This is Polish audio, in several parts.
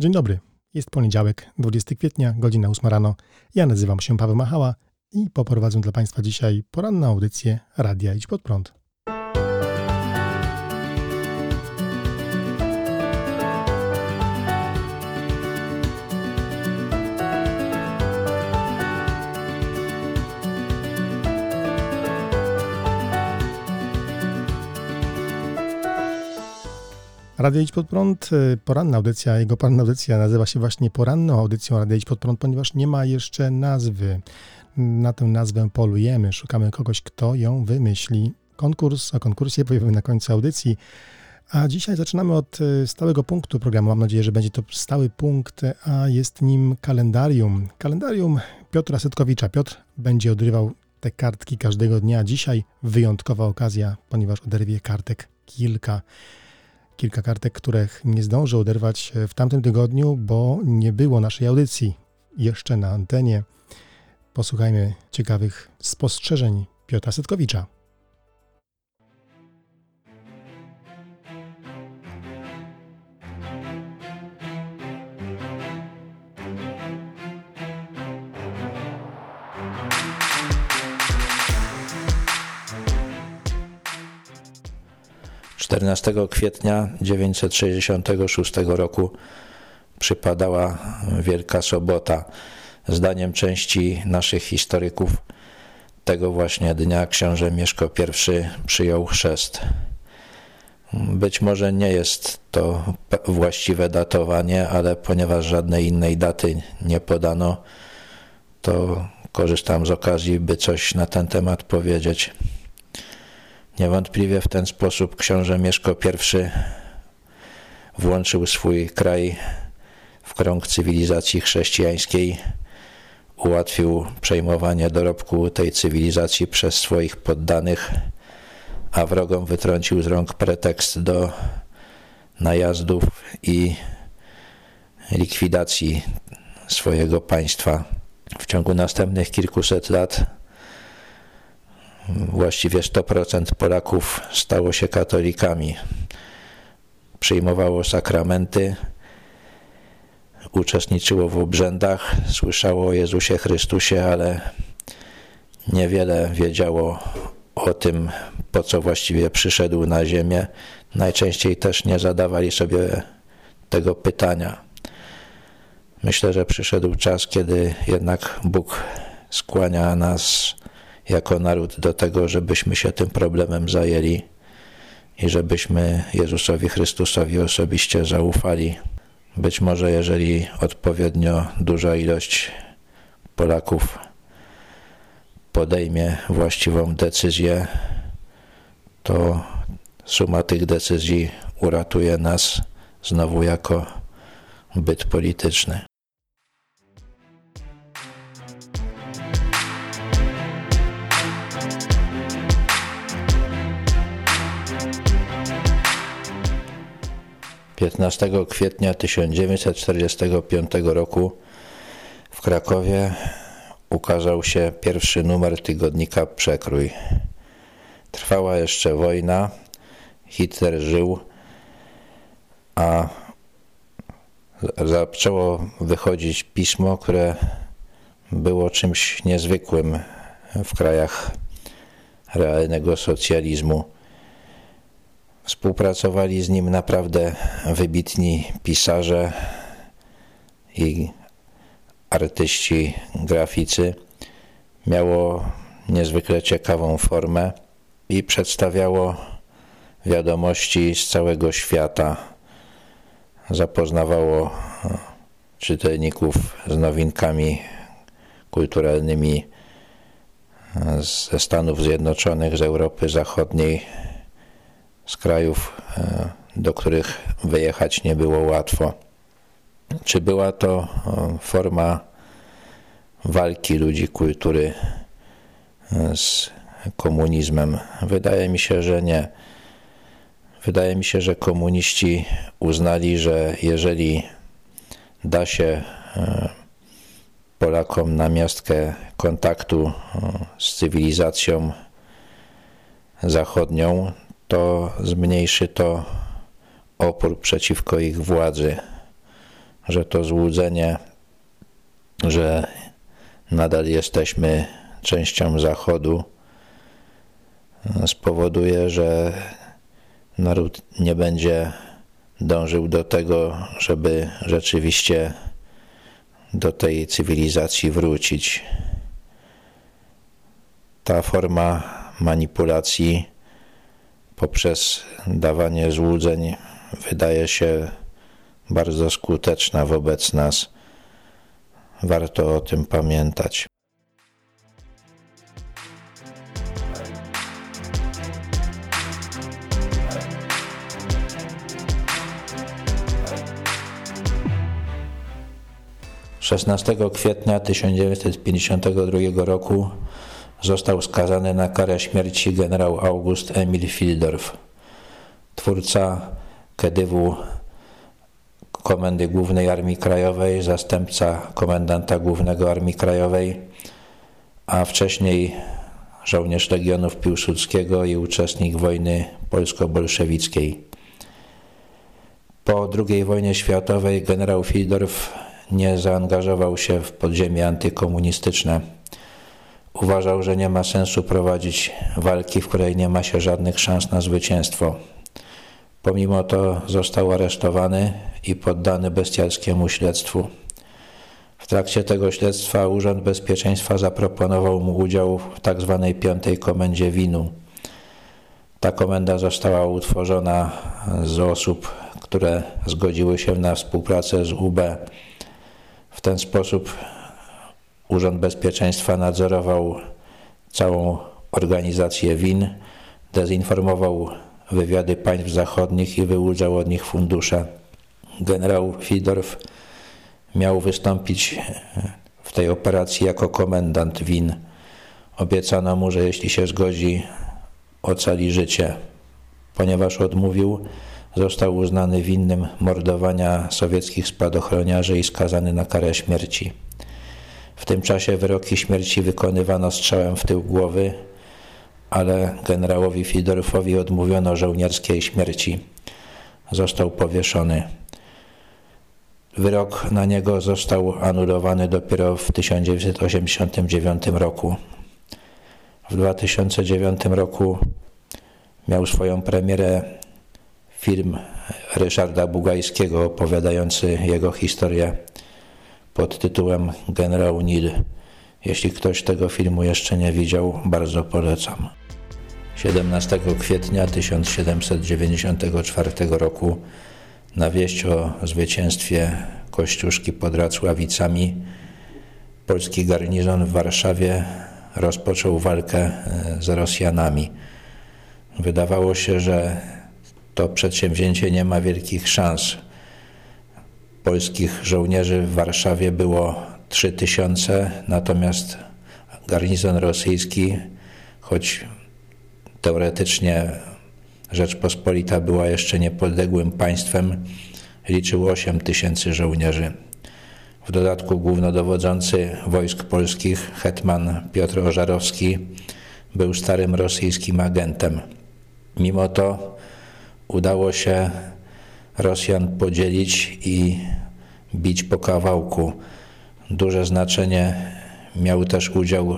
Dzień dobry. Jest poniedziałek, 20 kwietnia, godzina 8 rano. Ja nazywam się Paweł Machała i poprowadzę dla Państwa dzisiaj poranną audycję Radia Idź Pod Prąd. Radio Idź Pod Prąd, y, poranna audycja, jego poranna audycja nazywa się właśnie poranną audycją Radio Idź Pod Prąd, ponieważ nie ma jeszcze nazwy. Na tę nazwę polujemy, szukamy kogoś, kto ją wymyśli. Konkurs, o konkursie powiemy na końcu audycji. A dzisiaj zaczynamy od y, stałego punktu programu. Mam nadzieję, że będzie to stały punkt, a jest nim kalendarium. Kalendarium Piotra Setkowicza. Piotr będzie odrywał te kartki każdego dnia. Dzisiaj wyjątkowa okazja, ponieważ oderwie kartek kilka kilka kartek, których nie zdążę oderwać w tamtym tygodniu, bo nie było naszej audycji jeszcze na antenie. Posłuchajmy ciekawych spostrzeżeń Piotra Setkowicza. Czternastego kwietnia 966 roku przypadała Wielka Sobota. Zdaniem części naszych historyków tego właśnie dnia książę Mieszko I przyjął chrzest. Być może nie jest to właściwe datowanie, ale ponieważ żadnej innej daty nie podano, to korzystam z okazji, by coś na ten temat powiedzieć. Niewątpliwie w ten sposób książę Mieszko I włączył swój kraj w krąg cywilizacji chrześcijańskiej, ułatwił przejmowanie dorobku tej cywilizacji przez swoich poddanych, a wrogom wytrącił z rąk pretekst do najazdów i likwidacji swojego państwa. W ciągu następnych kilkuset lat właściwie 100% Polaków stało się katolikami. Przyjmowało sakramenty, uczestniczyło w obrzędach, słyszało o Jezusie Chrystusie, ale niewiele wiedziało o tym, po co właściwie przyszedł na ziemię. Najczęściej też nie zadawali sobie tego pytania. Myślę, że przyszedł czas, kiedy jednak Bóg skłania nas jako naród do tego, żebyśmy się tym problemem zajęli i żebyśmy Jezusowi Chrystusowi osobiście zaufali. Być może, jeżeli odpowiednio duża ilość Polaków podejmie właściwą decyzję, to suma tych decyzji uratuje nas znowu jako byt polityczny. 15 kwietnia 1945 roku w Krakowie ukazał się pierwszy numer tygodnika Przekrój. Trwała jeszcze wojna, Hitler żył, a zaczęło wychodzić pismo, które było czymś niezwykłym w krajach realnego socjalizmu. Współpracowali z nim naprawdę wybitni pisarze i artyści, graficy. Miało niezwykle ciekawą formę i przedstawiało wiadomości z całego świata. Zapoznawało czytelników z nowinkami kulturalnymi ze Stanów Zjednoczonych, z Europy Zachodniej, z krajów, e, do których wyjechać nie było łatwo. Czy była to e, forma walki ludzi kultury e, z komunizmem? Wydaje mi się, że nie. Wydaje mi się, że komuniści uznali, że jeżeli da się Polakom na miastkę kontaktu z cywilizacją zachodnią, to zmniejszy to opór przeciwko ich władzy, że to złudzenie, że nadal jesteśmy częścią Zachodu, spowoduje, że naród nie będzie dążył do tego, żeby rzeczywiście do tej cywilizacji wrócić. Ta forma manipulacji poprzez dawanie złudzeń wydaje się bardzo skuteczna wobec nas. Warto o tym pamiętać. Szesnastego kwietnia 1952 roku został skazany na karę śmierci generał August Emil Fildorf, twórca KDW Komendy Głównej Armii Krajowej, zastępca komendanta Głównego Armii Krajowej, a wcześniej żołnierz Legionów Piłsudskiego i uczestnik wojny polsko-bolszewickiej. Po II wojnie światowej generał Fildorf nie zaangażował się w podziemie antykomunistyczne. Uważał, że nie ma sensu prowadzić walki, w której nie ma się żadnych szans na zwycięstwo. Pomimo to został aresztowany i poddany bestialskiemu śledztwu. W trakcie tego śledztwa Urząd Bezpieczeństwa zaproponował mu udział w tzw. Tak piątej komendzie winu. Ta komenda została utworzona z osób, które zgodziły się na współpracę z UB. W ten sposób Urząd Bezpieczeństwa nadzorował całą organizację win, dezinformował wywiady państw zachodnich i wyłudzał od nich fundusze. Generał Fidorf miał wystąpić w tej operacji jako komendant win. Obiecano mu, że jeśli się zgodzi, ocali życie. Ponieważ odmówił, został uznany winnym mordowania sowieckich spadochroniarzy i skazany na karę śmierci. W tym czasie wyroki śmierci wykonywano strzałem w tył głowy, ale generałowi Fidorfowi odmówiono żołnierskiej śmierci. Został powieszony. Wyrok na niego został anulowany dopiero w 1989 roku. W 2009 roku miał swoją premierę film Ryszarda Bugajskiego opowiadający jego historię pod tytułem Generał Nil. Jeśli ktoś tego filmu jeszcze nie widział, bardzo polecam. 17 kwietnia 1794 roku na wieść o zwycięstwie Kościuszki pod Racławicami polski garnizon w Warszawie rozpoczął walkę e, z Rosjanami. Wydawało się, że to przedsięwzięcie nie ma wielkich szans. Polskich żołnierzy w Warszawie było 3000, natomiast garnizon rosyjski, choć teoretycznie Rzeczpospolita była jeszcze niepodległym państwem, liczył 8 tysięcy żołnierzy. W dodatku głównodowodzący wojsk polskich, hetman Piotr Ożarowski, był starym rosyjskim agentem. Mimo to udało się Rosjan podzielić i bić po kawałku. Duże znaczenie miał też udział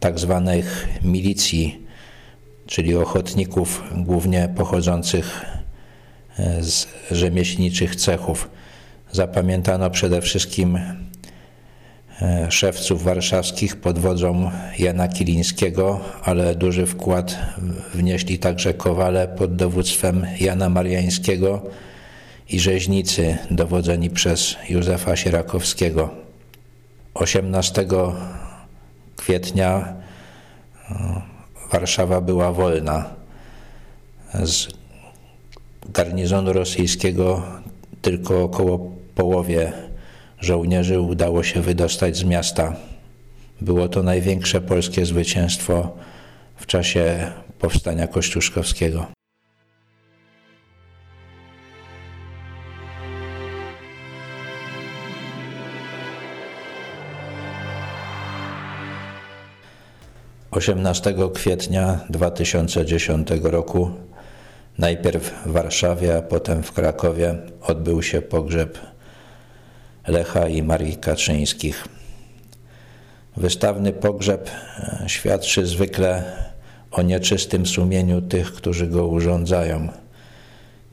tak zwanych milicji, czyli ochotników głównie pochodzących e, z rzemieślniczych cechów. Zapamiętano przede wszystkim szewców warszawskich pod wodzą Jana Kilińskiego, ale duży wkład wnieśli także kowale pod dowództwem Jana Mariańskiego i rzeźnicy dowodzeni przez Józefa Sierakowskiego. 18 kwietnia Warszawa była wolna. Z garnizonu rosyjskiego tylko około połowie żołnierzy udało się wydostać z miasta. Było to największe polskie zwycięstwo w czasie powstania kościuszkowskiego. 18 kwietnia 2010 roku, najpierw w Warszawie, a potem w Krakowie, odbył się pogrzeb Lecha i Marii Kaczyńskich. Wystawny pogrzeb e, świadczy zwykle o nieczystym sumieniu tych, którzy go urządzają.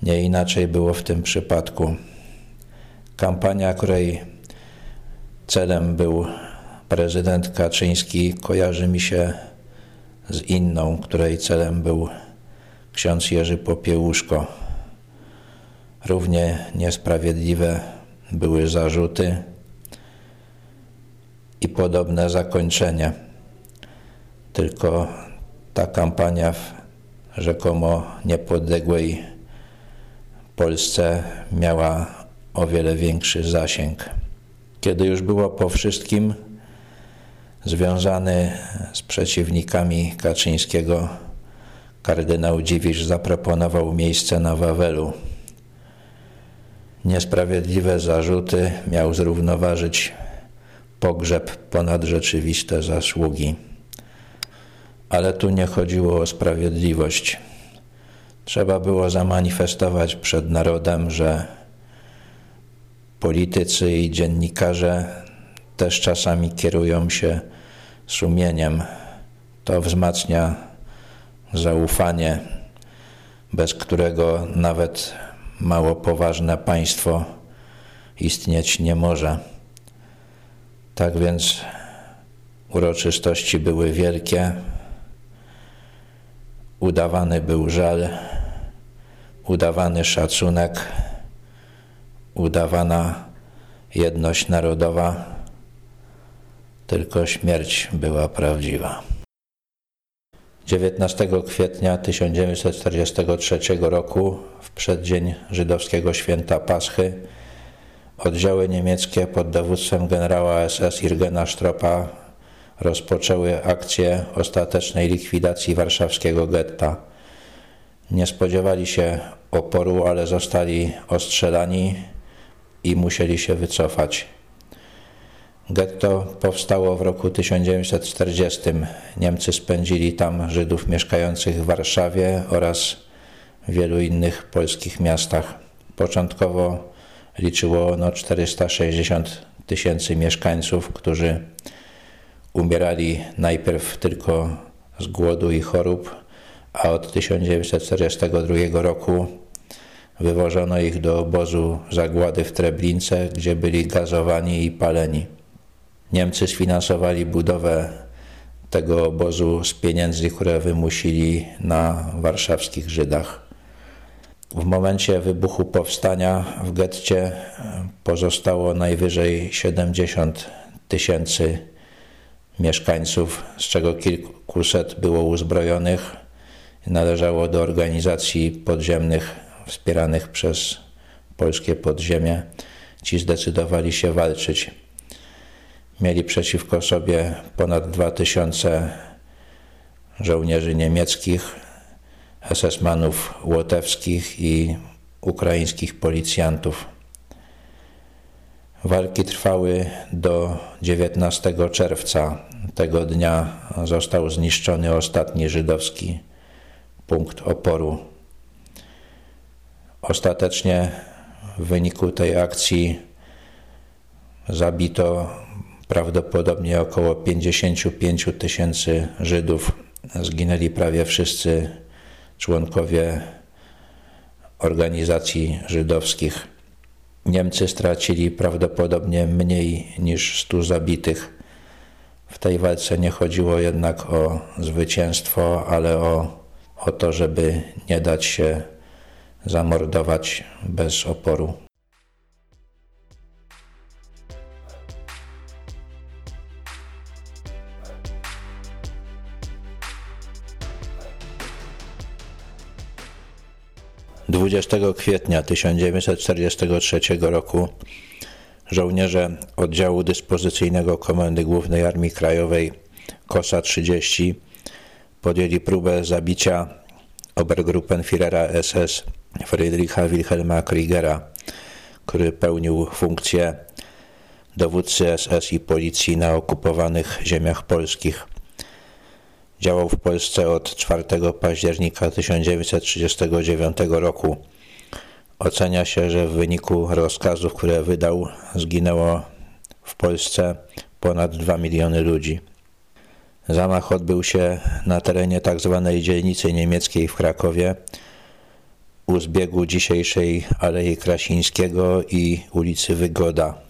Nie inaczej było w tym przypadku. Kampania, której celem był prezydent Kaczyński, kojarzy mi się z inną, której celem był ksiądz Jerzy Popiełuszko. Równie niesprawiedliwe były zarzuty i podobne zakończenie. Tylko ta kampania w rzekomo niepodległej Polsce miała o wiele większy zasięg. Kiedy już było po wszystkim, związany z przeciwnikami Kaczyńskiego, kardynał Dziwisz zaproponował miejsce na Wawelu. Niesprawiedliwe zarzuty miał zrównoważyć pogrzeb ponad rzeczywiste zasługi. Ale tu nie chodziło o sprawiedliwość. Trzeba było zamanifestować przed narodem, że politycy i dziennikarze też czasami kierują się sumieniem. To wzmacnia zaufanie, bez którego nawet mało poważne państwo istnieć nie może. Tak więc uroczystości były wielkie, udawany był żal, udawany szacunek, udawana jedność narodowa, tylko śmierć była prawdziwa. 19 kwietnia 1943 roku, w przeddzień żydowskiego święta Paschy, Oddziały niemieckie pod dowództwem generała SS Irgena Stropa rozpoczęły akcję ostatecznej likwidacji warszawskiego getta. Nie spodziewali się oporu, ale zostali ostrzelani i musieli się wycofać. Getto powstało w roku 1940. Niemcy spędzili tam Żydów mieszkających w Warszawie oraz w wielu innych polskich miastach. Początkowo liczyło ono 460 tysięcy mieszkańców, którzy umierali najpierw tylko z głodu i chorób, a od 1942 roku wywożono ich do obozu zagłady w Treblince, gdzie byli gazowani i paleni. Niemcy sfinansowali budowę tego obozu z pieniędzy, które wymusili na warszawskich Żydach. W momencie wybuchu powstania w getcie pozostało najwyżej 70 tysięcy mieszkańców, z czego kilkuset było uzbrojonych. Należało do organizacji podziemnych wspieranych przez polskie podziemie. Ci zdecydowali się walczyć. Mieli przeciwko sobie ponad 2000 żołnierzy niemieckich, SS-manów łotewskich i ukraińskich policjantów. Walki trwały do 19 czerwca. Tego dnia został zniszczony ostatni żydowski punkt oporu. Ostatecznie w wyniku tej akcji zabito prawdopodobnie około 55 tysięcy Żydów. Zginęli prawie wszyscy członkowie organizacji żydowskich. Niemcy stracili prawdopodobnie mniej niż 100 zabitych. W tej walce nie chodziło jednak o zwycięstwo, ale o, o to, żeby nie dać się zamordować bez oporu. 20 kwietnia 1943 roku żołnierze oddziału dyspozycyjnego Komendy Głównej Armii Krajowej KOSA 30 podjęli próbę zabicia Obergruppenführera SS Friedricha Wilhelma Kriegera, który pełnił funkcję dowódcy SS i policji na okupowanych ziemiach polskich. Działał w Polsce od 4 października 1939 roku. Ocenia się, że w wyniku rozkazów, które wydał, zginęło w Polsce ponad 2 miliony ludzi. Zamach odbył się na terenie tzw. Tak dzielnicy niemieckiej w Krakowie, u zbiegu dzisiejszej Alei Krasińskiego i ulicy Wygoda.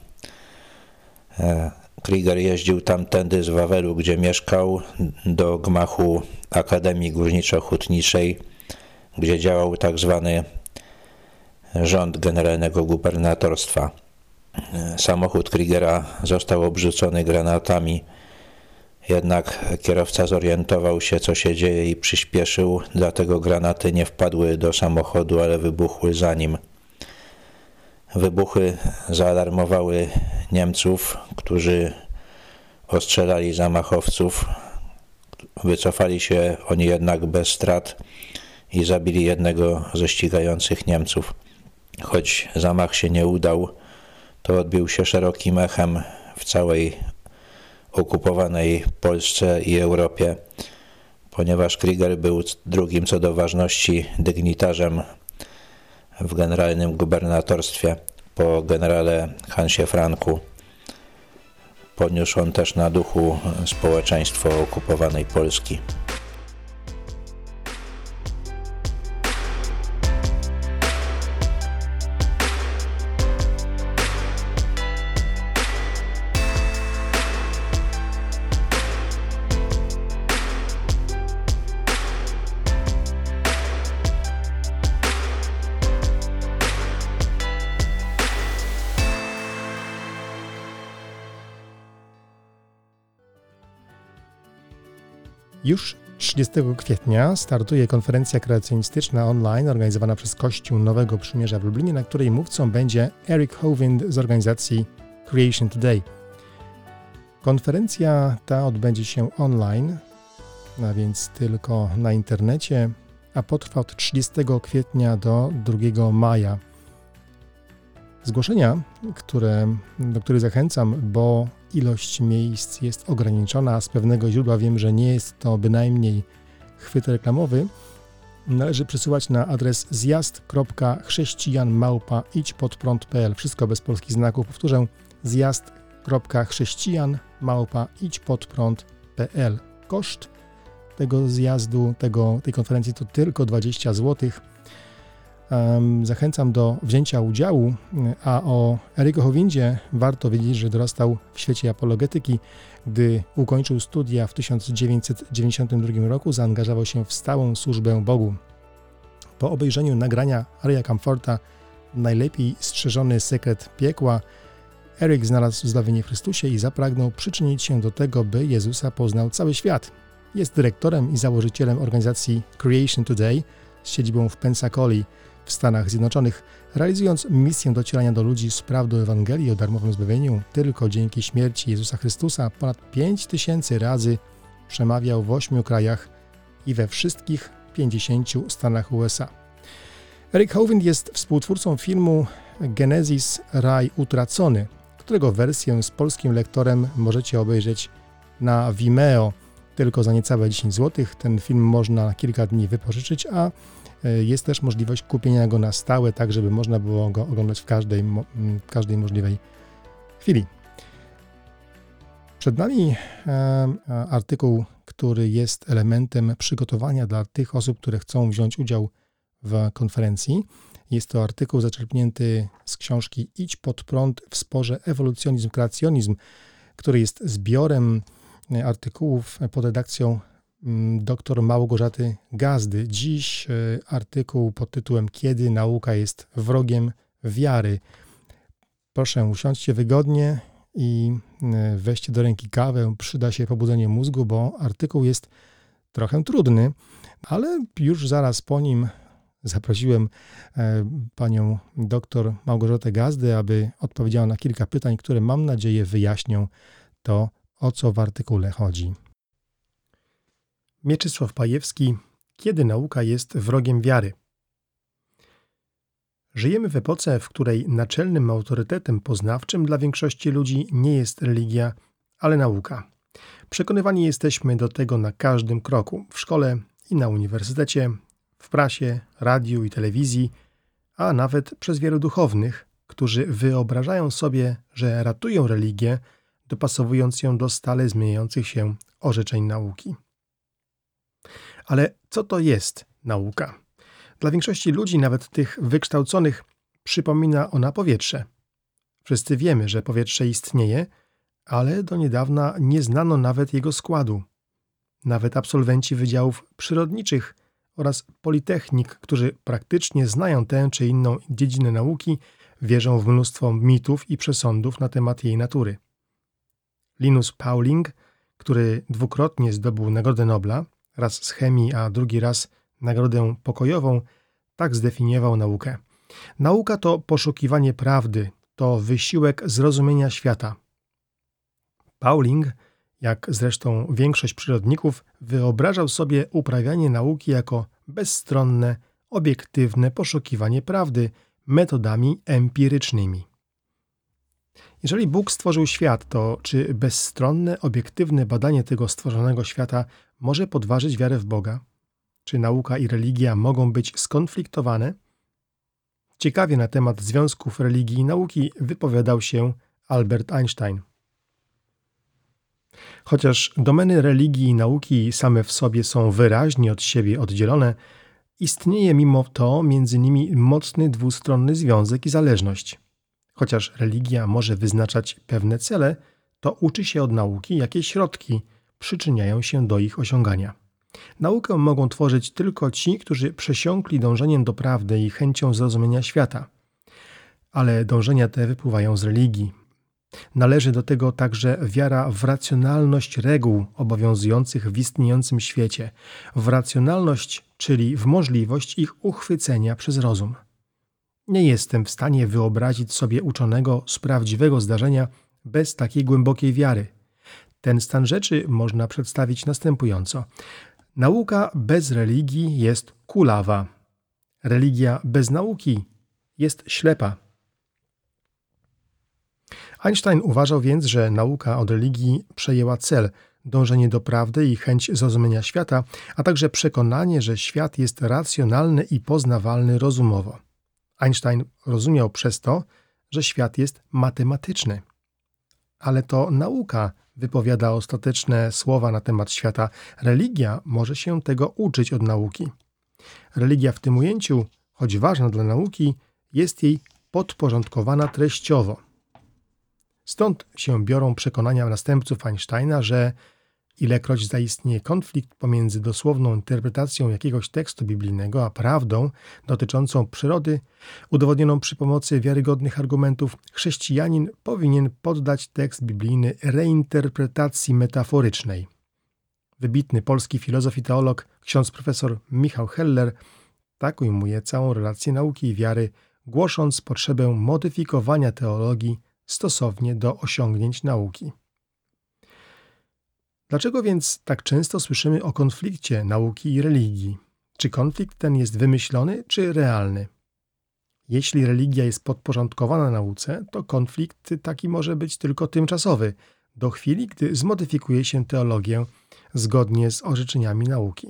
Krieger jeździł tamtędy z Wawelu, gdzie mieszkał, do gmachu Akademii Górniczo-Hutniczej, gdzie działał tak zwany rząd generalnego gubernatorstwa. Samochód Kriegera został obrzucony granatami, jednak kierowca zorientował się, co się dzieje i przyspieszył, dlatego granaty nie wpadły do samochodu, ale wybuchły za nim. Wybuchy zaalarmowały Niemców, którzy ostrzelali zamachowców. Wycofali się oni jednak bez strat i zabili jednego ze ścigających Niemców. Choć zamach się nie udał, to odbił się szerokim echem w całej okupowanej Polsce i Europie, ponieważ Krieger był drugim co do ważności dygnitarzem w generalnym gubernatorstwie po generale Hansie Franku. Podniósł on też na duchu społeczeństwo okupowanej Polski. Już 30 kwietnia startuje konferencja kreacjonistyczna online organizowana przez Kościół Nowego Przymierza w Lublinie, na której mówcą będzie Eric Hovind z organizacji Creation Today. Konferencja ta odbędzie się online, a więc tylko na internecie, a potrwa od 30 kwietnia do 2 maja. Zgłoszenia, które, do których zachęcam, bo ilość miejsc jest ograniczona, z pewnego źródła wiem, że nie jest to bynajmniej chwyt reklamowy, należy przesyłać na adres zjazd.chrześcijanmałpa.idźpodprąd.pl Wszystko bez polskich znaków. Powtórzę zjazd.chrześcijanmałpa.idźpodprąd.pl Koszt tego zjazdu, tego, tej konferencji to tylko 20 złotych Zachęcam do wzięcia udziału, a o Eryku Howindzie warto wiedzieć, że dorastał w świecie apologetyki. Gdy ukończył studia w 1992 roku, zaangażował się w stałą służbę Bogu. Po obejrzeniu nagrania Aria Comforta Najlepiej strzeżony sekret piekła, Eryk znalazł zbawienie w Chrystusie i zapragnął przyczynić się do tego, by Jezusa poznał cały świat. Jest dyrektorem i założycielem organizacji Creation Today z siedzibą w Pensacola w Stanach Zjednoczonych, realizując misję docierania do ludzi z prawdą Ewangelii o darmowym zbawieniu. Tylko dzięki śmierci Jezusa Chrystusa ponad 5 tysięcy razy przemawiał w ośmiu krajach i we wszystkich 50 stanach USA. Eric Hovind jest współtwórcą filmu Genesis Raj Utracony, którego wersję z polskim lektorem możecie obejrzeć na Vimeo tylko za niecałe 10 zł. Ten film można kilka dni wypożyczyć, a jest też możliwość kupienia go na stałe, tak żeby można było go oglądać w każdej, w każdej możliwej chwili. Przed nami e, artykuł, który jest elementem przygotowania dla tych osób, które chcą wziąć udział w konferencji. Jest to artykuł zaczerpnięty z książki Idź pod prąd w sporze ewolucjonizm, kreacjonizm, który jest zbiorem e, artykułów pod redakcją Mm, dr Małgorzaty Gazdy. Dziś e, artykuł pod tytułem Kiedy nauka jest wrogiem wiary. Proszę, usiądźcie wygodnie i e, weźcie do ręki kawę. Przyda się pobudzenie mózgu, bo artykuł jest trochę trudny, ale już zaraz po nim zaprosiłem e, panią dr Małgorzatę Gazdy, aby odpowiedziała na kilka pytań, które mam nadzieję wyjaśnią to, o co w artykule chodzi. Mieczysław Pajewski Kiedy nauka jest wrogiem wiary? Żyjemy w epoce, w której naczelnym autorytetem poznawczym dla większości ludzi nie jest religia, ale nauka. Przekonywani jesteśmy do tego na każdym kroku w szkole i na uniwersytecie, w prasie, radiu i telewizji, a nawet przez wielu duchownych, którzy wyobrażają sobie, że ratują religię, dopasowując ją do stale zmieniających się orzeczeń nauki. Ale co to jest nauka? Dla większości ludzi, nawet tych wykształconych, przypomina ona powietrze. Wszyscy wiemy, że powietrze istnieje, ale do niedawna nie znano nawet jego składu. Nawet absolwenci wydziałów przyrodniczych oraz politechnik, którzy praktycznie znają tę czy inną dziedzinę nauki, wierzą w mnóstwo mitów i przesądów na temat jej natury. Linus Pauling, który dwukrotnie zdobył Nagrodę Nobla, raz z chemii, a drugi raz Nagrodę Pokojową, tak zdefiniował naukę. Nauka to poszukiwanie prawdy, to wysiłek zrozumienia świata. Pauling, jak zresztą większość przyrodników, wyobrażał sobie uprawianie nauki jako bezstronne, obiektywne poszukiwanie prawdy metodami empirycznymi. Jeżeli Bóg stworzył świat, to czy bezstronne, obiektywne badanie tego stworzonego świata może podważyć wiarę w Boga? Czy nauka i religia mogą być skonfliktowane? Ciekawie na temat związków religii i nauki wypowiadał się Albert Einstein. Chociaż domeny religii i nauki same w sobie są wyraźnie od siebie oddzielone, istnieje mimo to między nimi mocny dwustronny związek i zależność. Chociaż religia może wyznaczać pewne cele, to uczy się od nauki, jakie środki przyczyniają się do ich osiągania. Naukę mogą tworzyć tylko ci, którzy przesiąkli dążeniem do prawdy i chęcią zrozumienia świata. Ale dążenia te wypływają z religii. Należy do tego także wiara w racjonalność reguł obowiązujących w istniejącym świecie, w racjonalność, czyli w możliwość ich uchwycenia przez rozum. Nie jestem w stanie wyobrazić sobie uczonego z prawdziwego zdarzenia bez takiej głębokiej wiary. Ten stan rzeczy można przedstawić następująco. Nauka bez religii jest kulawa. Religia bez nauki jest ślepa. Einstein uważał więc, że nauka od religii przejęła cel dążenie do prawdy i chęć zrozumienia świata, a także przekonanie, że świat jest racjonalny i poznawalny rozumowo. Einstein rozumiał przez to, że świat jest matematyczny. Ale to nauka wypowiada ostateczne słowa na temat świata. Religia może się tego uczyć od nauki. Religia w tym ujęciu, choć ważna dla nauki, jest jej podporządkowana treściowo. Stąd się biorą przekonania następców Einsteina, że Ilekroć zaistnieje konflikt pomiędzy dosłowną interpretacją jakiegoś tekstu biblijnego a prawdą dotyczącą przyrody, udowodnioną przy pomocy wiarygodnych argumentów, chrześcijanin powinien poddać tekst biblijny reinterpretacji metaforycznej. Wybitny polski filozof i teolog, ksiądz profesor Michał Heller, tak ujmuje całą relację nauki i wiary, głosząc potrzebę modyfikowania teologii stosownie do osiągnięć nauki. Dlaczego więc tak często słyszymy o konflikcie nauki i religii? Czy konflikt ten jest wymyślony, czy realny? Jeśli religia jest podporządkowana nauce, to konflikt taki może być tylko tymczasowy, do chwili, gdy zmodyfikuje się teologię zgodnie z orzeczeniami nauki.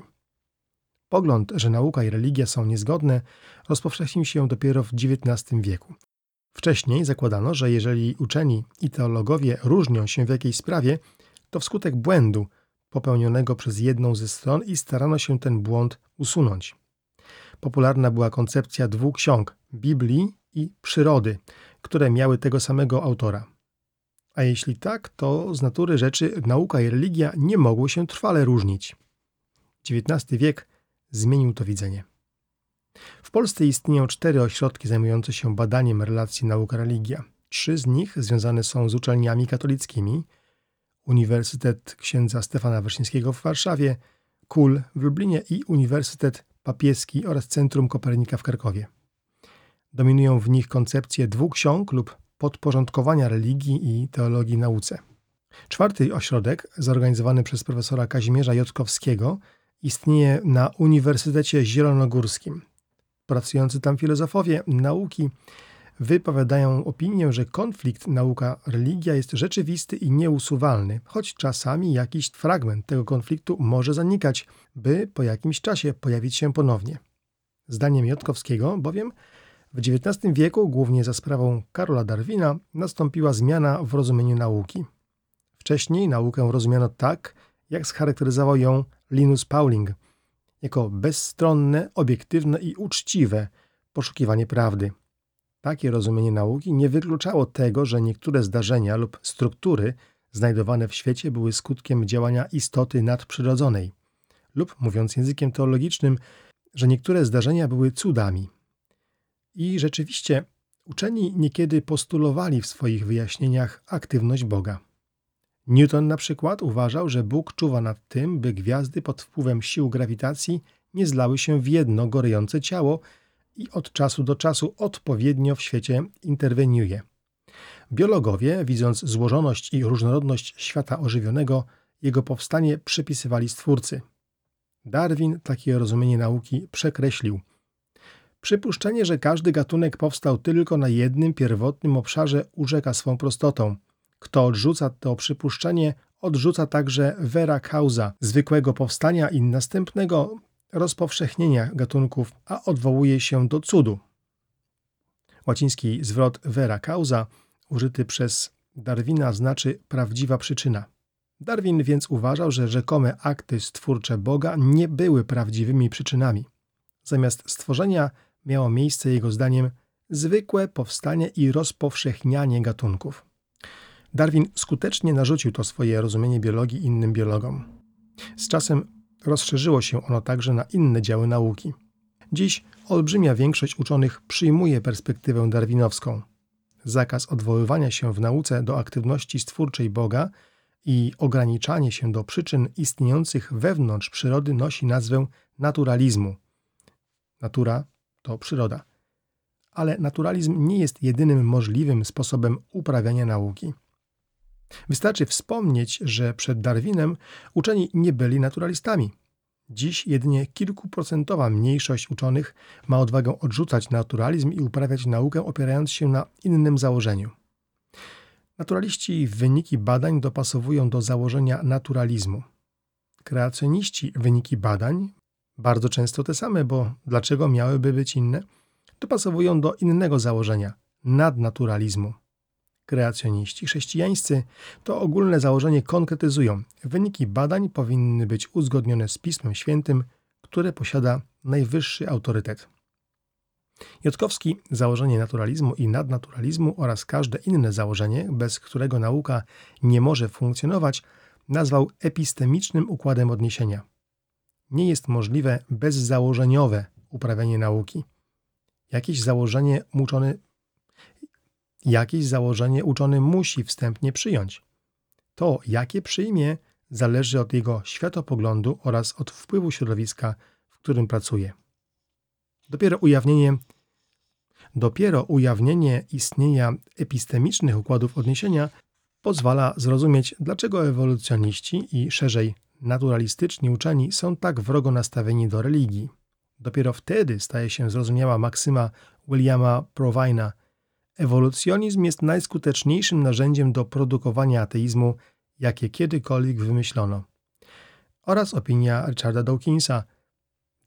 Pogląd, że nauka i religia są niezgodne, rozpowszechnił się dopiero w XIX wieku. Wcześniej zakładano, że jeżeli uczeni i teologowie różnią się w jakiejś sprawie, to wskutek błędu popełnionego przez jedną ze stron i starano się ten błąd usunąć. Popularna była koncepcja dwóch ksiąg Biblii i Przyrody, które miały tego samego autora. A jeśli tak, to z natury rzeczy nauka i religia nie mogły się trwale różnić. XIX wiek zmienił to widzenie. W Polsce istnieją cztery ośrodki zajmujące się badaniem relacji nauka-religia. Trzy z nich związane są z uczelniami katolickimi – Uniwersytet księdza Stefana Wyszyńskiego w Warszawie, KUL w Lublinie i Uniwersytet Papieski oraz Centrum Kopernika w Krakowie. Dominują w nich koncepcje dwóch ksiąg lub podporządkowania religii i teologii nauce. Czwarty ośrodek, zorganizowany przez profesora Kazimierza Jotkowskiego, istnieje na Uniwersytecie Zielonogórskim. Pracujący tam filozofowie nauki wypowiadają opinię, że konflikt nauka-religia jest rzeczywisty i nieusuwalny, choć czasami jakiś fragment tego konfliktu może zanikać, by po jakimś czasie pojawić się ponownie. Zdaniem Jotkowskiego bowiem W XIX wieku, głównie za sprawą Karola Darwina, nastąpiła zmiana w rozumieniu nauki. Wcześniej naukę rozumiano tak, jak scharakteryzował ją Linus Pauling, jako bezstronne, obiektywne i uczciwe poszukiwanie prawdy. Takie rozumienie nauki nie wykluczało tego, że niektóre zdarzenia lub struktury znajdowane w świecie były skutkiem działania istoty nadprzyrodzonej, lub mówiąc językiem teologicznym, że niektóre zdarzenia były cudami. I rzeczywiście uczeni niekiedy postulowali w swoich wyjaśnieniach aktywność Boga. Newton na przykład uważał, że Bóg czuwa nad tym, by gwiazdy pod wpływem sił grawitacji nie zlały się w jedno gorejące ciało i od czasu do czasu odpowiednio w świecie interweniuje. Biologowie, widząc złożoność i różnorodność świata ożywionego, jego powstanie przypisywali Stwórcy. Darwin takie rozumienie nauki przekreślił. Przypuszczenie, że każdy gatunek powstał tylko na jednym pierwotnym obszarze, urzeka swą prostotą. Kto odrzuca to przypuszczenie, odrzuca także vera causa zwykłego powstania i następnego rozpowszechnienia gatunków, a odwołuje się do cudu. Łaciński zwrot vera causa, użyty przez Darwina, znaczy prawdziwa przyczyna. Darwin więc uważał, że rzekome akty stwórcze Boga nie były prawdziwymi przyczynami. Zamiast stworzenia miało miejsce, jego zdaniem, zwykłe powstanie i rozpowszechnianie gatunków. Darwin skutecznie narzucił to swoje rozumienie biologii innym biologom. Z czasem rozszerzyło się ono także na inne działy nauki. Dziś olbrzymia większość uczonych przyjmuje perspektywę darwinowską. Zakaz odwoływania się w nauce do aktywności stwórczej Boga i ograniczanie się do przyczyn istniejących wewnątrz przyrody nosi nazwę naturalizmu. Natura to przyroda. Ale naturalizm nie jest jedynym możliwym sposobem uprawiania nauki. Wystarczy wspomnieć, że przed Darwinem uczeni nie byli naturalistami. Dziś jedynie kilkuprocentowa mniejszość uczonych ma odwagę odrzucać naturalizm i uprawiać naukę opierając się na innym założeniu. Naturaliści wyniki badań dopasowują do założenia naturalizmu. Kreacjoniści wyniki badań, bardzo często te same, bo dlaczego miałyby być inne, dopasowują do innego założenia nadnaturalizmu. Kreacjoniści chrześcijańscy to ogólne założenie konkretyzują. Wyniki badań powinny być uzgodnione z Pismem Świętym, które posiada najwyższy autorytet. Jotkowski założenie naturalizmu i nadnaturalizmu oraz każde inne założenie, bez którego nauka nie może funkcjonować, nazwał epistemicznym układem odniesienia. Nie jest możliwe bezzałożeniowe uprawianie nauki. Jakieś założenie uczony, jakieś założenie uczony musi wstępnie przyjąć. To, jakie przyjmie, zależy od jego światopoglądu oraz od wpływu środowiska, w którym pracuje. Dopiero ujawnienie, dopiero ujawnienie istnienia epistemicznych układów odniesienia pozwala zrozumieć, dlaczego ewolucjoniści i szerzej naturalistyczni uczeni są tak wrogo nastawieni do religii. Dopiero wtedy staje się zrozumiała maksyma Williama Provina – Ewolucjonizm jest najskuteczniejszym narzędziem do produkowania ateizmu, jakie kiedykolwiek wymyślono. Oraz opinia Richarda Dawkinsa.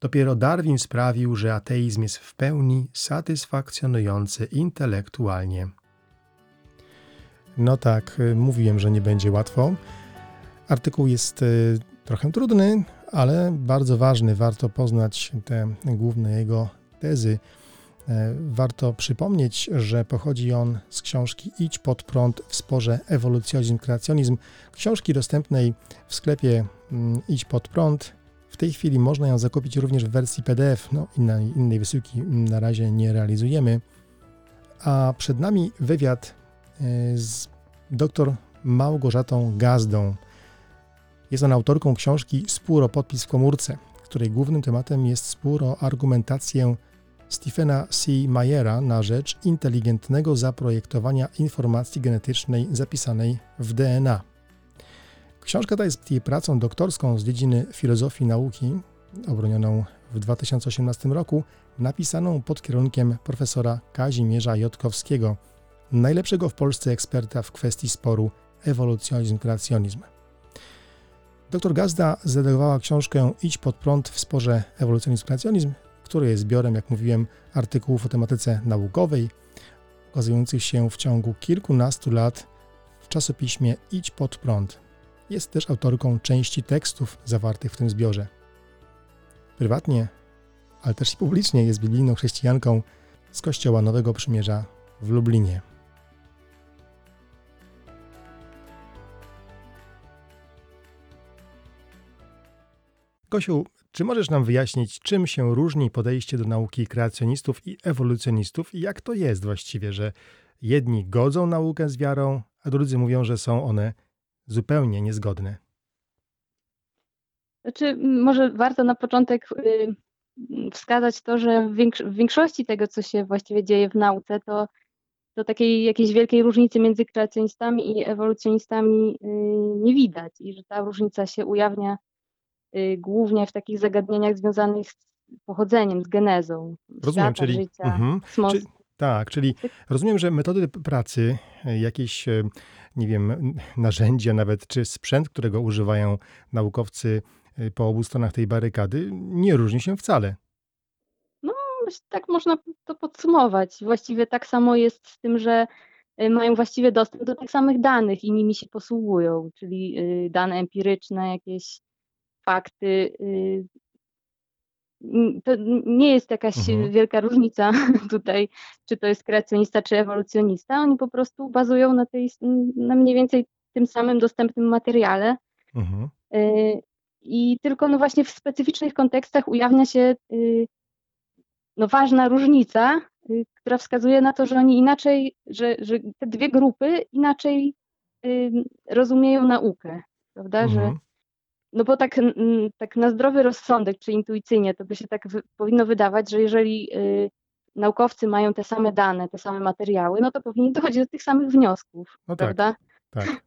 Dopiero Darwin sprawił, że ateizm jest w pełni satysfakcjonujący intelektualnie. No tak, y, mówiłem, że nie będzie łatwo. Artykuł jest y, trochę trudny, ale bardzo ważny. Warto poznać te główne jego tezy. E, warto przypomnieć, że pochodzi on z książki Idź pod prąd w sporze ewolucjonizm, kreacjonizm, książki dostępnej w sklepie mm, Idź pod prąd. W tej chwili można ją zakupić również w wersji PDF, no innej, innej wysyłki na razie nie realizujemy. A przed nami wywiad e, z dr Małgorzatą Gazdą. Jest ona autorką książki Spór o podpis w komórce, której głównym tematem jest spór o argumentację Stephena C. Mayera na rzecz inteligentnego zaprojektowania informacji genetycznej zapisanej w DNA. Książka ta jest jej pracą doktorską z dziedziny filozofii nauki, obronioną w 2018 roku, napisaną pod kierunkiem profesora Kazimierza Jotkowskiego, najlepszego w Polsce eksperta w kwestii sporu ewolucjonizm-kreacjonizm. Dr Gazda zredagowała książkę Idź pod prąd w sporze ewolucjonizm-kreacjonizm, które jest zbiorem, jak mówiłem, artykułów o tematyce naukowej, ukazujących się w ciągu kilkunastu lat w czasopiśmie Idź pod prąd. Jest też autorką części tekstów zawartych w tym zbiorze. Prywatnie, ale też publicznie jest biblijną chrześcijanką z Kościoła Nowego Przymierza w Lublinie. Kosiu, czy możesz nam wyjaśnić, czym się różni podejście do nauki kreacjonistów i ewolucjonistów i jak to jest właściwie, że jedni godzą naukę z wiarą, a drudzy mówią, że są one zupełnie niezgodne? Znaczy, może warto na początek y, wskazać to, że w, większ w większości tego, co się właściwie dzieje w nauce, to, to takiej jakiejś wielkiej różnicy między kreacjonistami i ewolucjonistami y, nie widać i że ta różnica się ujawnia głównie w takich zagadnieniach związanych z pochodzeniem, z genezą Rozumiem, świata, czyli- życia, mhm. kosmosu. Czy- Tak, czyli rozumiem, że metody pracy, e, jakieś, e, nie wiem, narzędzia nawet, czy sprzęt, którego używają naukowcy e, po obu stronach tej barykady, nie różni się wcale. Myślę, Tak można to podsumować. Właściwie tak samo jest z tym, że y, mają właściwie dostęp do tych samych danych i nimi się posługują, czyli y, dane empiryczne, jakieś fakty. y. N- To nie jest jakaś Mhm. wielka różnica tutaj, czy to jest kreacjonista, czy ewolucjonista. Oni po prostu bazują na, tej, na mniej więcej tym samym dostępnym materiale. Mhm. Y, I tylko no właśnie w specyficznych kontekstach ujawnia się y, no ważna różnica, która wskazuje na to, że oni inaczej, że, że te dwie grupy inaczej rozumieją naukę, prawda? Że, Mhm. No bo tak, tak na zdrowy rozsądek czy intuicyjnie to by się tak powinno wydawać, że jeżeli y, naukowcy mają te same dane, te same materiały, no to powinni dochodzić do tych samych wniosków, No tak, prawda? tak.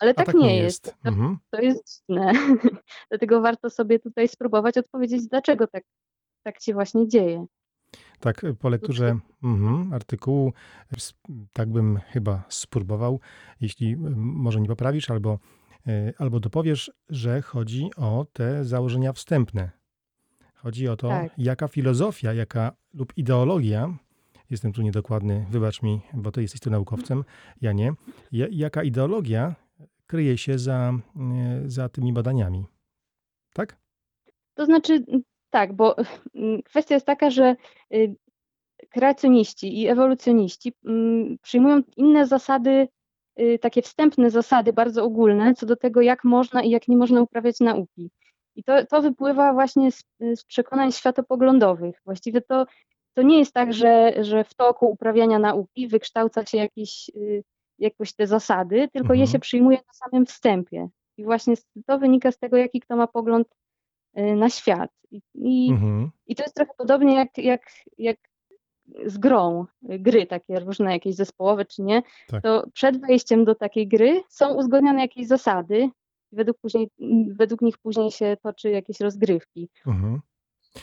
Ale A tak, tak nie nie jest. jest. To, Mhm. to jest dziwne. Dlatego warto sobie tutaj spróbować odpowiedzieć, dlaczego tak, tak się właśnie dzieje. Tak, e, po lekturze mhm, artykułu, s- tak bym chyba spróbował, jeśli m, może nie poprawisz albo, albo dopowiesz, że chodzi o te założenia wstępne. Chodzi o to, Tak. jaka filozofia, jaka lub ideologia, jestem tu niedokładny, wybacz mi, bo ty jesteś tu naukowcem, ja nie, ja, jaka ideologia kryje się za, e, za tymi badaniami. Tak? To znaczy, tak, bo mm, kwestia jest taka, że y, kreacjoniści i ewolucjoniści mm, przyjmują inne zasady, takie wstępne zasady, bardzo ogólne, co do tego, jak można i jak nie można uprawiać nauki. I to, to wypływa właśnie z, z przekonań światopoglądowych. Właściwie to, to nie jest tak, że, że w toku uprawiania nauki wykształca się jakieś, y, jakoś te zasady, tylko je Mhm. się przyjmuje na samym wstępie. I właśnie to wynika z tego, jaki kto ma pogląd y, na świat. I, i, Mhm. i to jest trochę podobnie jak, jak, jak z grą, y, gry takie różne, jakieś zespołowe czy nie, Tak. to przed wejściem do takiej gry są uzgodnione jakieś zasady, według, później, według nich później się toczy jakieś rozgrywki. Mhm.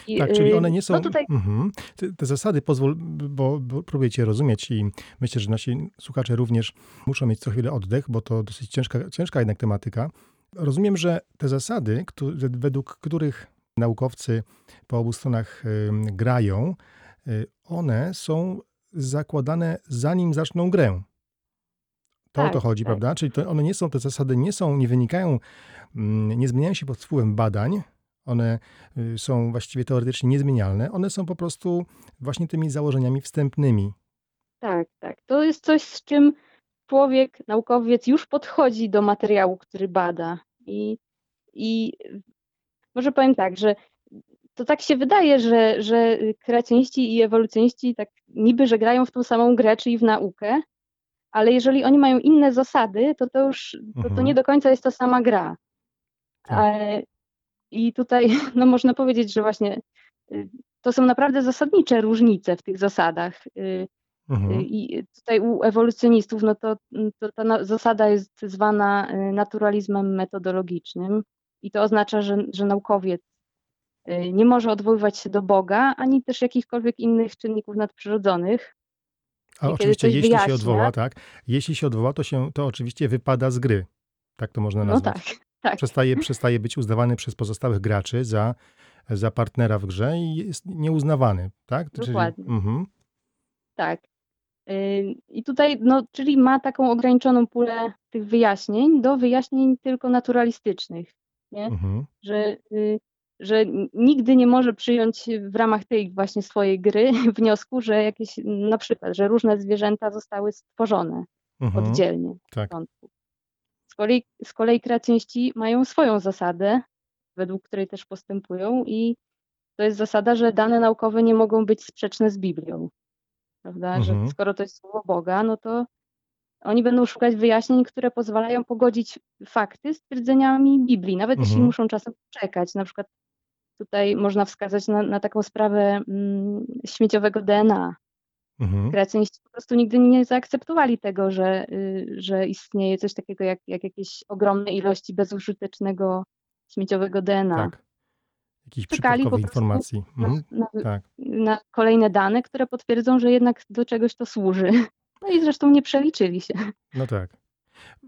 I, Tak, czyli y, one nie są. No tutaj Mhm. Te, te zasady pozwól, bo, bo próbuję Cię rozumieć i myślę, że nasi słuchacze również muszą mieć co chwilę oddech, bo to dosyć ciężka, ciężka jednak tematyka. Rozumiem, że te zasady, które, według których naukowcy po obu stronach grają, one są zakładane zanim zaczną grę. To o to Tak, chodzi, tak. prawda? Czyli one nie są, te zasady nie są, nie wynikają, mm, nie zmieniają się pod wpływem badań, one y, są właściwie teoretycznie niezmienialne, one są po prostu właśnie tymi założeniami wstępnymi. Tak, tak. To jest coś, z czym człowiek, naukowiec już podchodzi do materiału, który bada. I, i może powiem tak, że to tak się wydaje, że, że kreacjoniści i ewolucjoniści tak niby, że grają w tą samą grę, czyli w naukę, ale jeżeli oni mają inne zasady, to to już to, to Mhm. nie do końca jest ta sama gra. Tak. E, I tutaj no, można powiedzieć, że właśnie y, to są naprawdę zasadnicze różnice w tych zasadach. Y, Mhm. I tutaj u ewolucjonistów, no to, to ta zasada jest zwana y, naturalizmem metodologicznym i to oznacza, że, że naukowiec y, nie może odwoływać się do Boga, ani też jakichkolwiek innych czynników nadprzyrodzonych. A oczywiście, jeśli wyjaśnia- się odwoła, tak, jeśli się odwoła, to się to oczywiście wypada z gry. Tak to można No nazwać. tak, Tak. Przestaje, przestaje być uznawany przez pozostałych graczy za, za partnera w grze i jest nieuznawany, tak? Dokładnie. mhm, Tak. Ym, I tutaj, no, czyli ma taką ograniczoną pulę tych wyjaśnień do wyjaśnień tylko naturalistycznych, nie? mhm, Że, y, że nigdy nie może przyjąć w ramach tej właśnie swojej gry wniosku, że jakieś, na przykład, że różne zwierzęta zostały stworzone mhm, oddzielnie od tak. Z kolei, z kolei kreacjoniści mają swoją zasadę, według której też postępują i to jest zasada, że dane naukowe nie mogą być sprzeczne z Biblią. Prawda? Mhm. Że skoro to jest słowo Boga, no to oni będą szukać wyjaśnień, które pozwalają pogodzić fakty z twierdzeniami Biblii, nawet jeśli Mhm. muszą czasem czekać. Na przykład tutaj można wskazać na, na taką sprawę mm, śmieciowego DNA. Mhm. Kreacjoniści po prostu nigdy nie zaakceptowali tego, że, y, że istnieje coś takiego jak, jak jakieś ogromne ilości bezużytecznego śmieciowego DNA. Tak. Jakichś przypadkowych informacji. Na, Mhm. na, Tak. na kolejne dane, które potwierdzą, że jednak do czegoś to służy. No i zresztą nie przeliczyli się. No tak.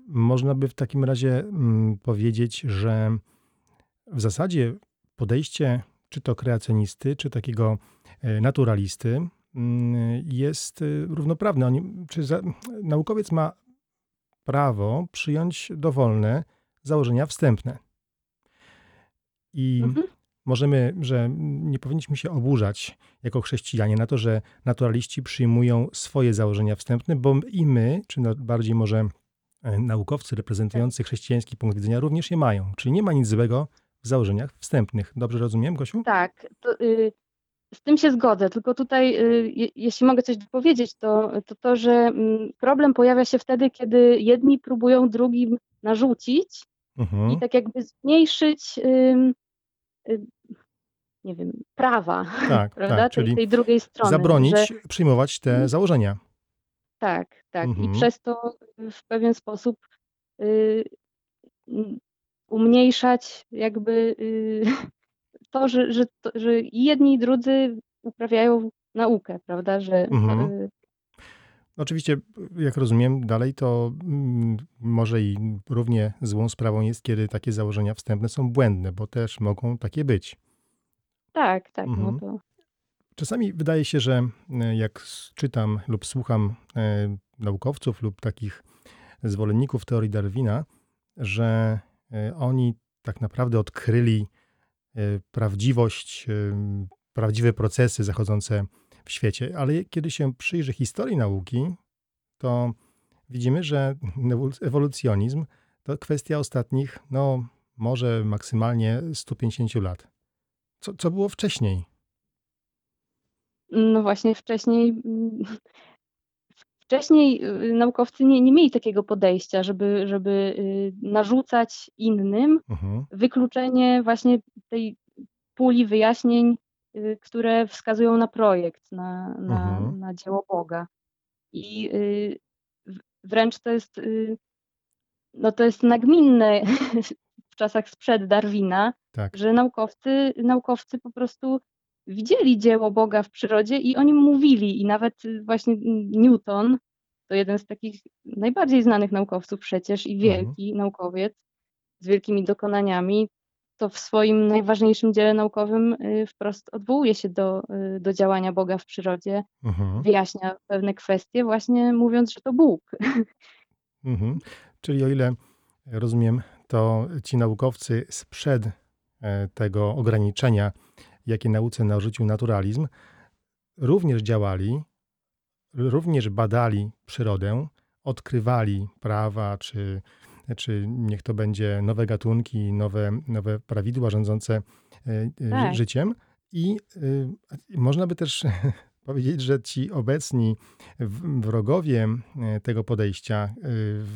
Można by w takim razie mm, powiedzieć, że w zasadzie podejście czy to kreacjonisty, czy takiego e, naturalisty mm, jest y, równoprawne. Oni, czy za, naukowiec ma prawo przyjąć dowolne założenia wstępne. I Mhm. możemy, że nie powinniśmy się oburzać jako chrześcijanie na to, że naturaliści przyjmują swoje założenia wstępne, bo i my, czy no bardziej może e, naukowcy reprezentujący chrześcijański punkt widzenia również je mają. Czyli nie ma nic złego w założeniach wstępnych. Dobrze rozumiem, Gosiu? Tak, to, y, z tym się zgodzę, tylko tutaj, y, je, jeśli mogę coś powiedzieć, to, to to, że mm, problem pojawia się wtedy, kiedy jedni próbują drugim narzucić Mhm. i tak jakby zmniejszyć, y, nie wiem, prawa, Tak, prawda, tak, tej, czyli tej drugiej strony. zabronić Że, przyjmować te Mhm. założenia. tak, tak. I Mhm. przez to w pewien sposób y, umniejszać jakby y, to, że, że, że jedni i drudzy uprawiają naukę, prawda, że Mhm. y, Oczywiście, jak rozumiem dalej, to mm, może i równie złą sprawą jest, kiedy takie założenia wstępne są błędne, bo też mogą takie być. tak, tak, Mhm. no to Czasami wydaje się, że e, jak czytam lub słucham e, naukowców lub takich zwolenników teorii Darwina, że oni tak naprawdę odkryli e, prawdziwość, e, prawdziwe procesy zachodzące w świecie. Ale kiedy się przyjrzy historii nauki, to widzimy, że ewolucjonizm to kwestia ostatnich, no może maksymalnie 150 lat. Co, co było wcześniej? no właśnie wcześniej wcześniej y, naukowcy nie, nie mieli takiego podejścia, żeby, żeby y, narzucać innym Mhm. wykluczenie właśnie tej puli wyjaśnień, y, które wskazują na projekt, na, na, Mhm. na dzieło Boga. I wręcz to jest, no to jest nagminne w czasach sprzed Darwina, Tak. że naukowcy, naukowcy po prostu widzieli dzieło Boga w przyrodzie i o nim mówili. I nawet y, właśnie Newton, to jeden z takich najbardziej znanych naukowców przecież i Mhm. wielki naukowiec z wielkimi dokonaniami, to w swoim najważniejszym dziele naukowym y, wprost odwołuje się do, y, do działania Boga w przyrodzie, Mhm. wyjaśnia pewne kwestie, właśnie mówiąc, że to Bóg. Mhm. Czyli o ile rozumiem, to ci naukowcy sprzed e, tego ograniczenia, jakie nauce narzucił naturalizm, również działali, również badali przyrodę, odkrywali prawa, czy, czy niech to będzie nowe gatunki, nowe, nowe prawidła rządzące e, e, Tak. życiem. I y, można by też powiedzieć, że ci obecni wrogowie e, tego podejścia,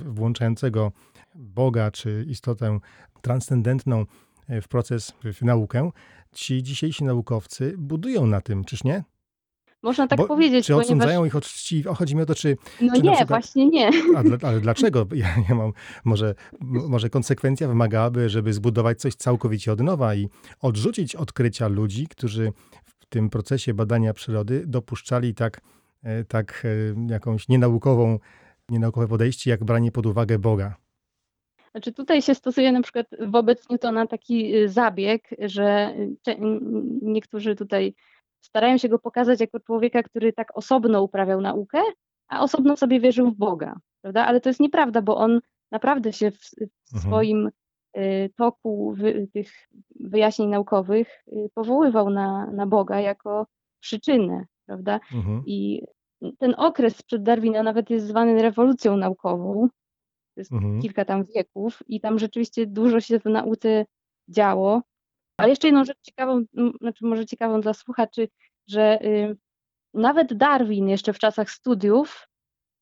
włączającego Boga czy istotę transcendentną e, w proces, w naukę, ci dzisiejsi naukowcy budują na tym, czyż nie? Można tak Bo, powiedzieć, czy ponieważ... odsądzają ich od czci? O, chodzi mi o to, czy, No czy nie, przykład- właśnie nie. a, dla- ale dlaczego? Ja, ja mam, może, może konsekwencja wymagałaby, żeby zbudować coś całkowicie od nowa i odrzucić odkrycia ludzi, którzy w tym procesie badania przyrody dopuszczali tak, e, tak e, jakąś nienaukową, nienaukowe podejście, jak branie pod uwagę Boga. Znaczy tutaj się stosuje na przykład wobec Newtona taki y, zabieg, że y, niektórzy tutaj starają się go pokazać jako człowieka, który tak osobno uprawiał naukę, a osobno sobie wierzył w Boga, prawda? Ale to jest nieprawda, bo on naprawdę się w, w Mhm. swoim y, toku wy, tych wyjaśnień naukowych powoływał na, na Boga jako przyczynę, prawda? Mhm. I ten okres przed Darwina nawet jest zwany rewolucją naukową. Jest Mhm. kilka tam wieków i tam rzeczywiście dużo się w nauce działo. Ale jeszcze jedną rzecz ciekawą, znaczy może ciekawą dla słuchaczy, że y, nawet Darwin jeszcze w czasach studiów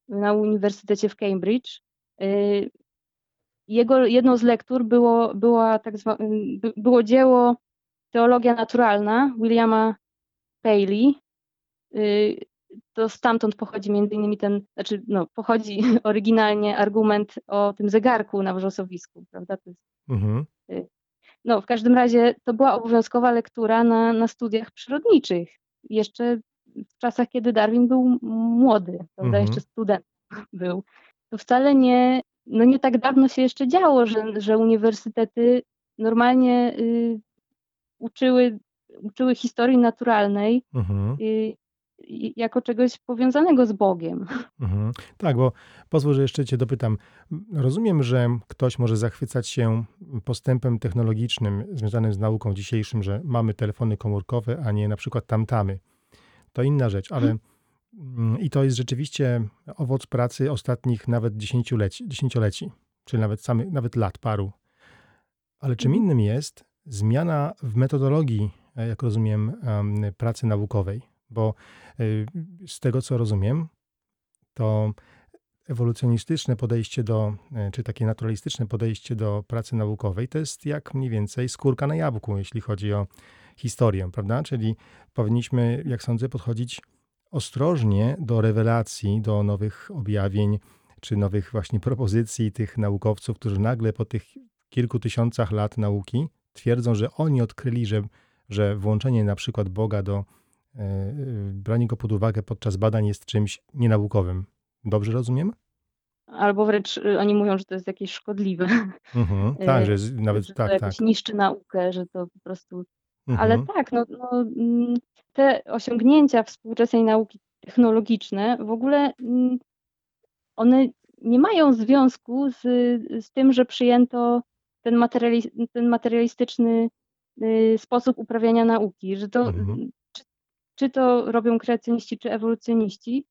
na Uniwersytecie w Cambridge, y, jego jedną z lektur było, była tak zwa, y, by- było dzieło Teologia naturalna Williama Paley. Y, To stamtąd pochodzi między innymi ten, znaczy no, pochodzi oryginalnie argument o tym zegarku na wrzosowisku, prawda? Jest, Mhm. no, w każdym razie to była obowiązkowa lektura na, na studiach przyrodniczych. Jeszcze w czasach, kiedy Darwin był młody, prawda? Mhm. Jeszcze student był. To wcale nie, no nie tak dawno się jeszcze działo, że, że uniwersytety normalnie y, uczyły, uczyły historii naturalnej Mhm. y, y, jako czegoś powiązanego z Bogiem. Mhm. Tak, bo pozwól, że jeszcze Cię dopytam. Rozumiem, że ktoś może zachwycać się postępem technologicznym związanym z nauką dzisiejszym, że mamy telefony komórkowe, a nie na przykład tamtamy. To inna rzecz, ale mm, i to jest rzeczywiście owoc pracy ostatnich nawet dziesięcioleci, dziesięcioleci czy nawet, samych, nawet lat paru. Ale czym Mhm. innym jest zmiana w metodologii, e, jak rozumiem, em, pracy naukowej, bo y, z tego co rozumiem, to ewolucjonistyczne podejście do, e, czy takie naturalistyczne podejście do pracy naukowej, to jest jak mniej więcej skórka na jabłku, jeśli chodzi o historię, prawda? Czyli powinniśmy, jak sądzę, podchodzić ostrożnie do rewelacji, do nowych objawień, czy nowych właśnie propozycji tych naukowców, którzy nagle po tych kilku tysiącach lat nauki twierdzą, że oni odkryli, że, że włączenie na przykład Boga do branie go pod uwagę podczas badań jest czymś nienaukowym. Dobrze rozumiem? Albo wręcz y, oni mówią, że to jest jakieś szkodliwe, Mhm. E, Tak, że jest, nawet że to tak, jakoś tak. niszczy naukę, że to po prostu Ale Mhm. tak, no, no, mm, te osiągnięcia współczesnej nauki technologiczne w ogóle mm, one nie mają związku z, z tym, że przyjęto ten, materiali, ten materialistyczny y, sposób uprawiania nauki, że to Mhm. Czy, to robią kreacjoniści, czy ewolucjoniści,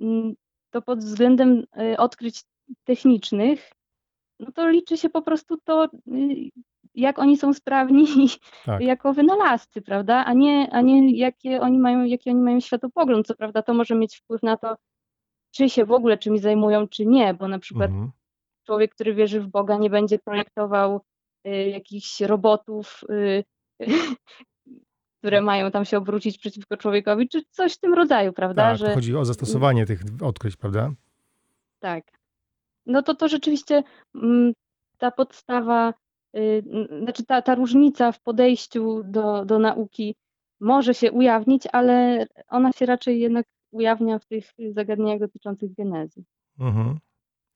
mm, to pod względem y, odkryć technicznych, no to liczy się po prostu to, y, jak oni są sprawni Tak. jako wynalazcy, prawda? A nie, a nie jakie oni mają, jaki oni mają światopogląd. Co prawda, to może mieć wpływ na to, czy się w ogóle czymś zajmują, czy nie, bo na przykład Mhm. człowiek, który wierzy w Boga, nie będzie projektował y, jakichś robotów, y, które mają tam się obrócić przeciwko człowiekowi, czy coś w tym rodzaju, prawda? Tak, Że chodzi o zastosowanie tych odkryć, prawda? tak. No to to rzeczywiście mm, ta podstawa, y, znaczy ta, ta różnica w podejściu do, do nauki może się ujawnić, ale ona się raczej jednak ujawnia w tych zagadnieniach dotyczących genezy. Mhm.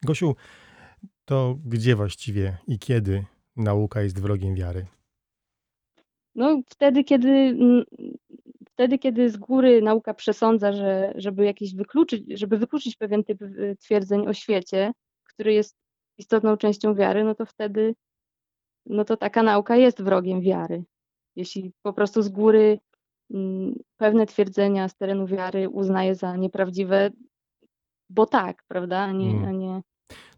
Gosiu, to gdzie właściwie i kiedy nauka jest wrogiem wiary? No wtedy, kiedy, mm, wtedy, kiedy z góry nauka przesądza, że żeby jakieś wykluczyć, żeby wykluczyć pewien typ twierdzeń o świecie, który jest istotną częścią wiary, no to wtedy, no to taka nauka jest wrogiem wiary. Jeśli po prostu z góry mm, pewne twierdzenia z terenu wiary uznaje za nieprawdziwe, bo tak, prawda, a nie, Mm. a nie,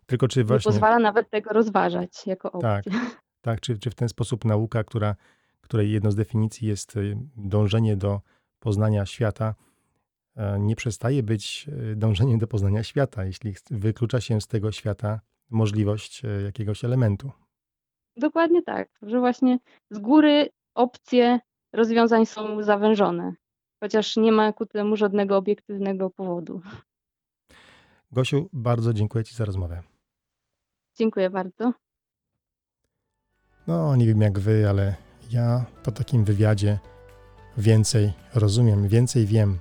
Tylko czy nie właśnie, pozwala nawet tego rozważać jako tak, opcję. tak, czy, czy w ten sposób nauka, która, której jedną z definicji jest y, dążenie do poznania świata, e, nie przestaje być y, dążeniem do poznania świata, jeśli wyklucza się z tego świata możliwość e, jakiegoś elementu. Dokładnie tak, że właśnie z góry opcje rozwiązań są zawężone, chociaż nie ma ku temu żadnego obiektywnego powodu. Gosiu, bardzo dziękuję Ci za rozmowę. Dziękuję bardzo. No, nie wiem jak wy, ale ja po takim wywiadzie więcej rozumiem, więcej wiem.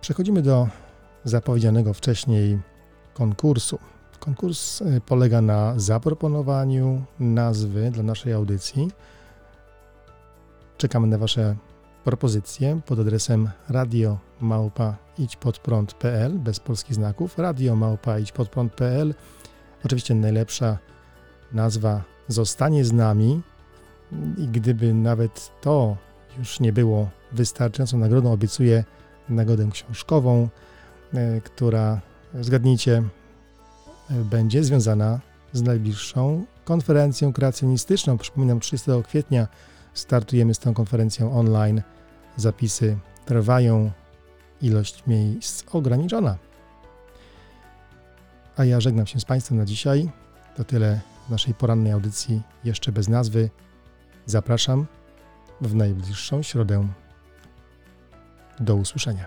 Przechodzimy do zapowiedzianego wcześniej konkursu. Konkurs y, polega na zaproponowaniu nazwy dla naszej audycji. Czekamy na Wasze propozycje pod adresem radio małpa idźpodprąd.pl bez polskich znaków radio małpa idźpodprąd.pl Oczywiście najlepsza nazwa zostanie z nami i gdyby nawet to już nie było wystarczającą nagrodą, obiecuję nagrodę książkową, e, która, zgadnijcie, e, będzie związana z najbliższą konferencją kreacjonistyczną. Przypominam, 30 kwietnia startujemy z tą konferencją online. Zapisy trwają, ilość miejsc ograniczona. A ja żegnam się z Państwem na dzisiaj. To tyle naszej porannej audycji, jeszcze bez nazwy. Zapraszam w najbliższą środę. Do usłyszenia.